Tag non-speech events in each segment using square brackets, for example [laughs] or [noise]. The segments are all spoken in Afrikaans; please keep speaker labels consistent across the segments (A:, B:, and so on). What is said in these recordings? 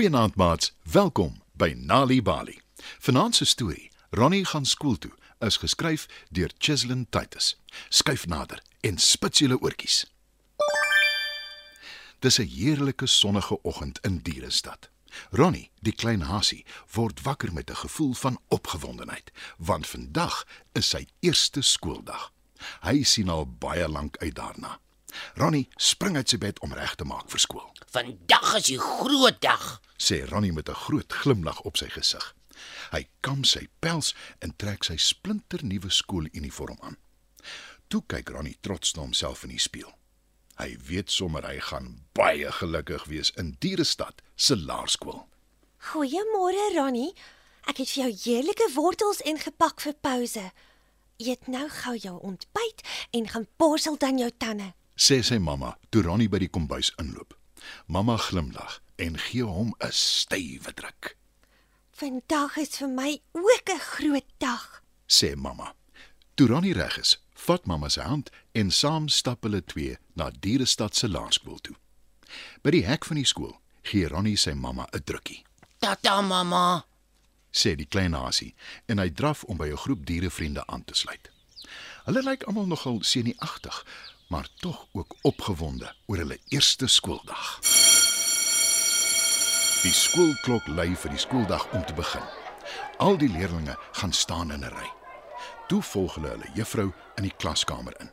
A: Goeienaand maats, welkom by Nali Bali. Vanaand se storie, Ronnie gaan skool toe, is geskryf deur Chislin Titus. Skuif nader en spits julle oortjies. Dis 'n heerlike sonnige oggend in Dierestad. Ronnie, die klein hasie, word wakker met 'n gevoel van opgewondenheid, want vandag is sy eerste skooldag. Hy sien al baie lank uit daarna. Ronnie spring uit sy bed om reg te maak vir skool.
B: Vandag is die groot dag.
A: sê Ronnie met 'n groot glimlag op sy gesig. Hy kam sy pels en trek sy splinternuwe skooluniform aan. Toe kyk Ronnie trots na homself in die spieël. Hy weet sommer hy gaan baie gelukkig wees in Dierestad se laerskool.
C: Goeiemôre Ronnie. Ek het vir jou heerlike wortels ingepak vir pouse. Eet nou gou jou ontbyt en gaan borsel dan jou tande.
A: Sê sy mamma toe Ronnie by die kombuis inloop. Mamma glimlag en gee hom 'n stywe druk.
C: Vandag is vir my ook 'n groot dag.
A: sê mamma. Toe Ronnie reg is, vat mamma sy hand en saam stap hulle twee na Dierestad se laerskool toe. By die hek van die skool gee Ronnie sy mamma 'n drukkie,
B: Tata mamma.
A: sê die klein hasie en hy draf om by 'n groep dierevriende aan te sluit. Hulle lyk almal nogal senuagtig, maar tog ook opgewonde oor hulle eerste skooldag. Die skoolklok lui vir die skooldag om te begin. Al die leerders gaan staan in 'n ry. Toe volg hulle hulle juffrou in die klaskamer in.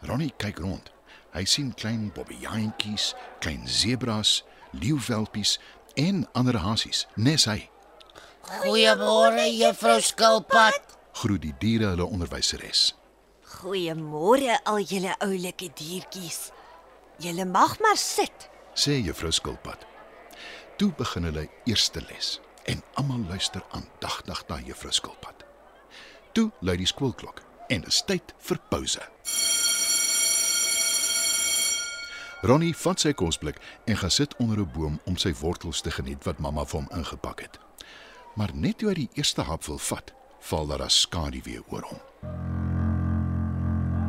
A: Ronnie kyk rond. Hy sien klein bobbejaantjies, klein sebras, leeuwelpies en ander hasies, nes hy.
B: Goeiemôre juffrou Skilpad.
A: Groet die diere hulle onderwyseres.
C: Goeiemôre al julle oulike diertjies. Julle mag maar sit.
A: sê juffrou Skilpad. Toe begin hulle eerste les en almal luister aandagtig na juffrou Skilpad. Toe lui die skoolklok en dit is tyd vir pouse. Ronnie vat sy kosblik en gaan sit onder 'n boom om sy wortels te geniet wat mamma vir hom ingepak het. Maar net toe hy die eerste hap wil vat, val daar 'n skaduwee oor hom.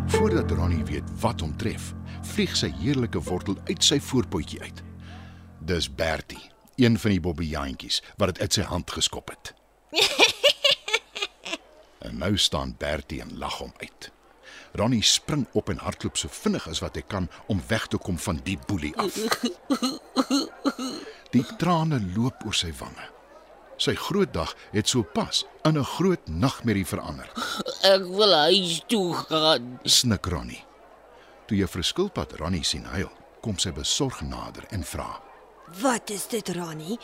A: Voordat Ronnie weet wat hom tref, vlieg sy heerlike wortel uit sy voorpotjie uit. Dis Bertie, een van die bobbejaantjies wat dit uit sy hand geskop het. [laughs] en nou staan Bertie en lag hom uit. Ronnie spring op en hardloop so vinnig as wat hy kan om weg te kom van die boelie af. [laughs] Die trane loop oor sy wange. Sy groot dag het so pas in 'n groot nagmerrie verander.
B: Ek wil huis toe gaan.
A: Snik Ronnie. Toe juffrou Skilpad Ronnie sien huil, kom sy besorg nader en vra:
C: Wat is dit, Ronnie?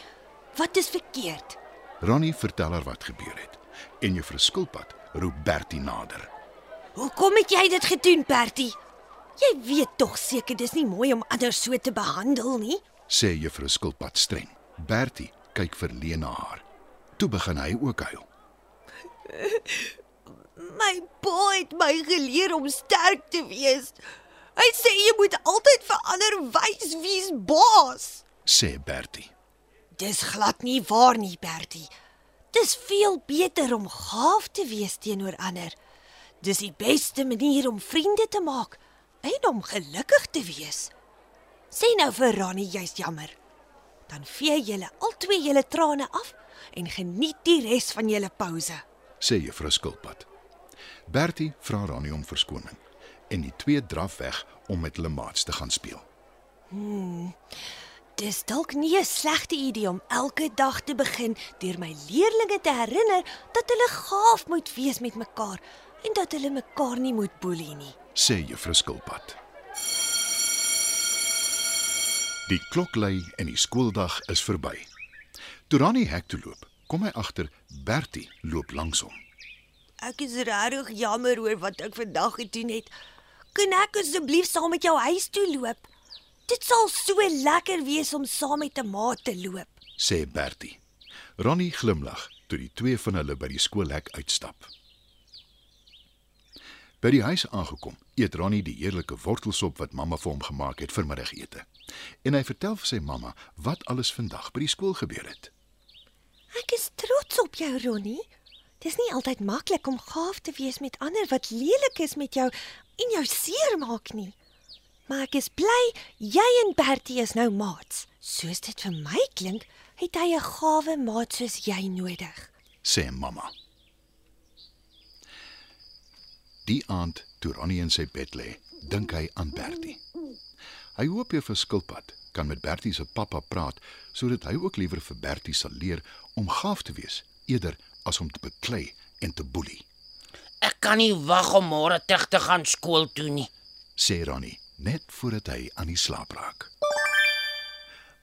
C: Wat is verkeerd?
A: Ronnie vertel haar wat gebeur het en juffrou Skilpad roep Bertie nader.
C: Hoekom het jy dit gedoen, Bertie? Jy weet tog seker dis nie mooi om ander so te behandel nie.
A: sê juffrou Skilpad streng. Bertie kyk verleen na haar. Toe begin hy ook huil. [laughs]
C: My pa het my geleer om sterk te wees. Hy sê jy moet altyd vir ander wys wie's baas.
A: sê Bertie.
C: Dis glad nie waar nie, Bertie. Dis veel beter om gaaf te wees teenoor ander. Dis die beste manier om vriende te maak en om gelukkig te wees. Sê nou vir Ronnie jy's jammer. Dan vee julle albei julle trane af en geniet die res van julle pouse.
A: sê juffrou Skilpad. Bertie vra Ronnie om verskoning en die twee draf weg om met hulle maats te gaan speel.
C: Dis dalk nie 'n slegte idee om elke dag te begin deur my leerlinge te herinner dat hulle gaaf moet wees met mekaar en dat hulle mekaar nie moet boelie nie.
A: sê juffrou Skilpad. Die klok lui en die skooldag is verby. Toe Ronnie hek toe loop, kom hy agter Bertie loop langs hom.
C: Ek is regtig jammer oor wat ek vandag gedoen het. Kan ek asseblief saam met jou huis toe loop? Dit sal so lekker wees om saam met 'n maat te loop.
A: sê Bertie. Ronnie glimlag toe die twee van hulle by die skoolhek uitstap. By die huis aangekom, eet Ronnie die heerlike wortelsop wat mamma vir hom gemaak het vir middagete. En hy vertel vir sy mamma wat alles vandag by die skool gebeur het.
C: Ek is trots op jou, Ronnie. Dis nie altyd maklik om gaaf te wees met ander wat lelik is met jou en jou seermaak nie. Maar ek is bly jy en Bertie is nou maats. Soos dit vir my klink, het hy 'n gawe maat soos jy nodig.
A: sê mamma. Die aand toe Ronnie in sy bed lê, dink hy aan Bertie. Hy hoop juffrou Skilpad kan met Bertie se pappa praat sodat hy ook liewer vir Bertie sal leer om gaaf te wees eerder as om te beklei en te boelie,
B: Ek kan nie wag om môre terug te gaan skool toe nie.
A: sê Ronnie net voordat hy aan die slaap raak.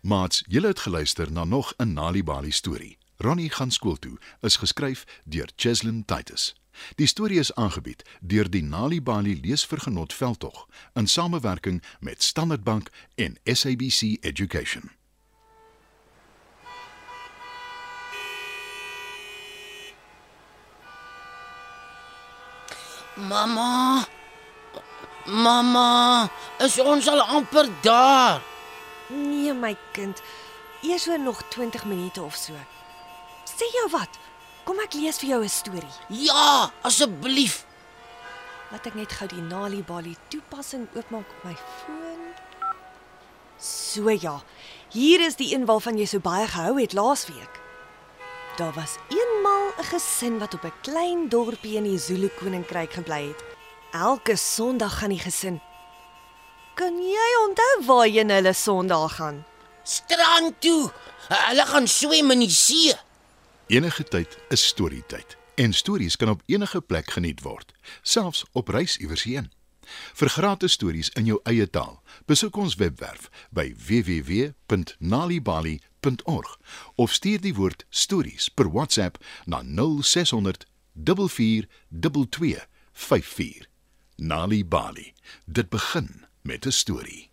A: Maats, julle het geluister na nog 'n Nali Bali storie. Ronnie gaan skool toe is geskryf deur Cheslin Titus. Die storie is aangebied deur die Nali Bali leesvergenot veldtog in samewerking met Standard Bank en SABC Education.
B: Mamma. Mamma, is ons al amper daar?
C: Nee my kind, eers oor nog 20 minute of so. Sê jou wat? Kom ek lees vir jou 'n storie.
B: Ja, asseblief.
C: Laat ek net gou die Nali Bali toepassing oopmaak op my foon. So ja. Hier is die een waarvan jy so baie gehou het laasweek. Daar was 'n gesin wat op 'n klein dorpie in die Zulu koninkryk gebly het. Elke Sondag gaan die gesin. Kan jy onthou waarheen hulle Sondag gaan?
B: Strand toe. Hulle gaan swem in die see.
A: Enige tyd is storietyd en stories kan op enige plek geniet word, selfs op reis iewers heen. Vir gratis stories in jou eie taal, besoek ons webwerf by www.nalibali.org of stuur die woord stories per WhatsApp na 0600 4422 54. Nali Bali. Dit begin met 'n storie.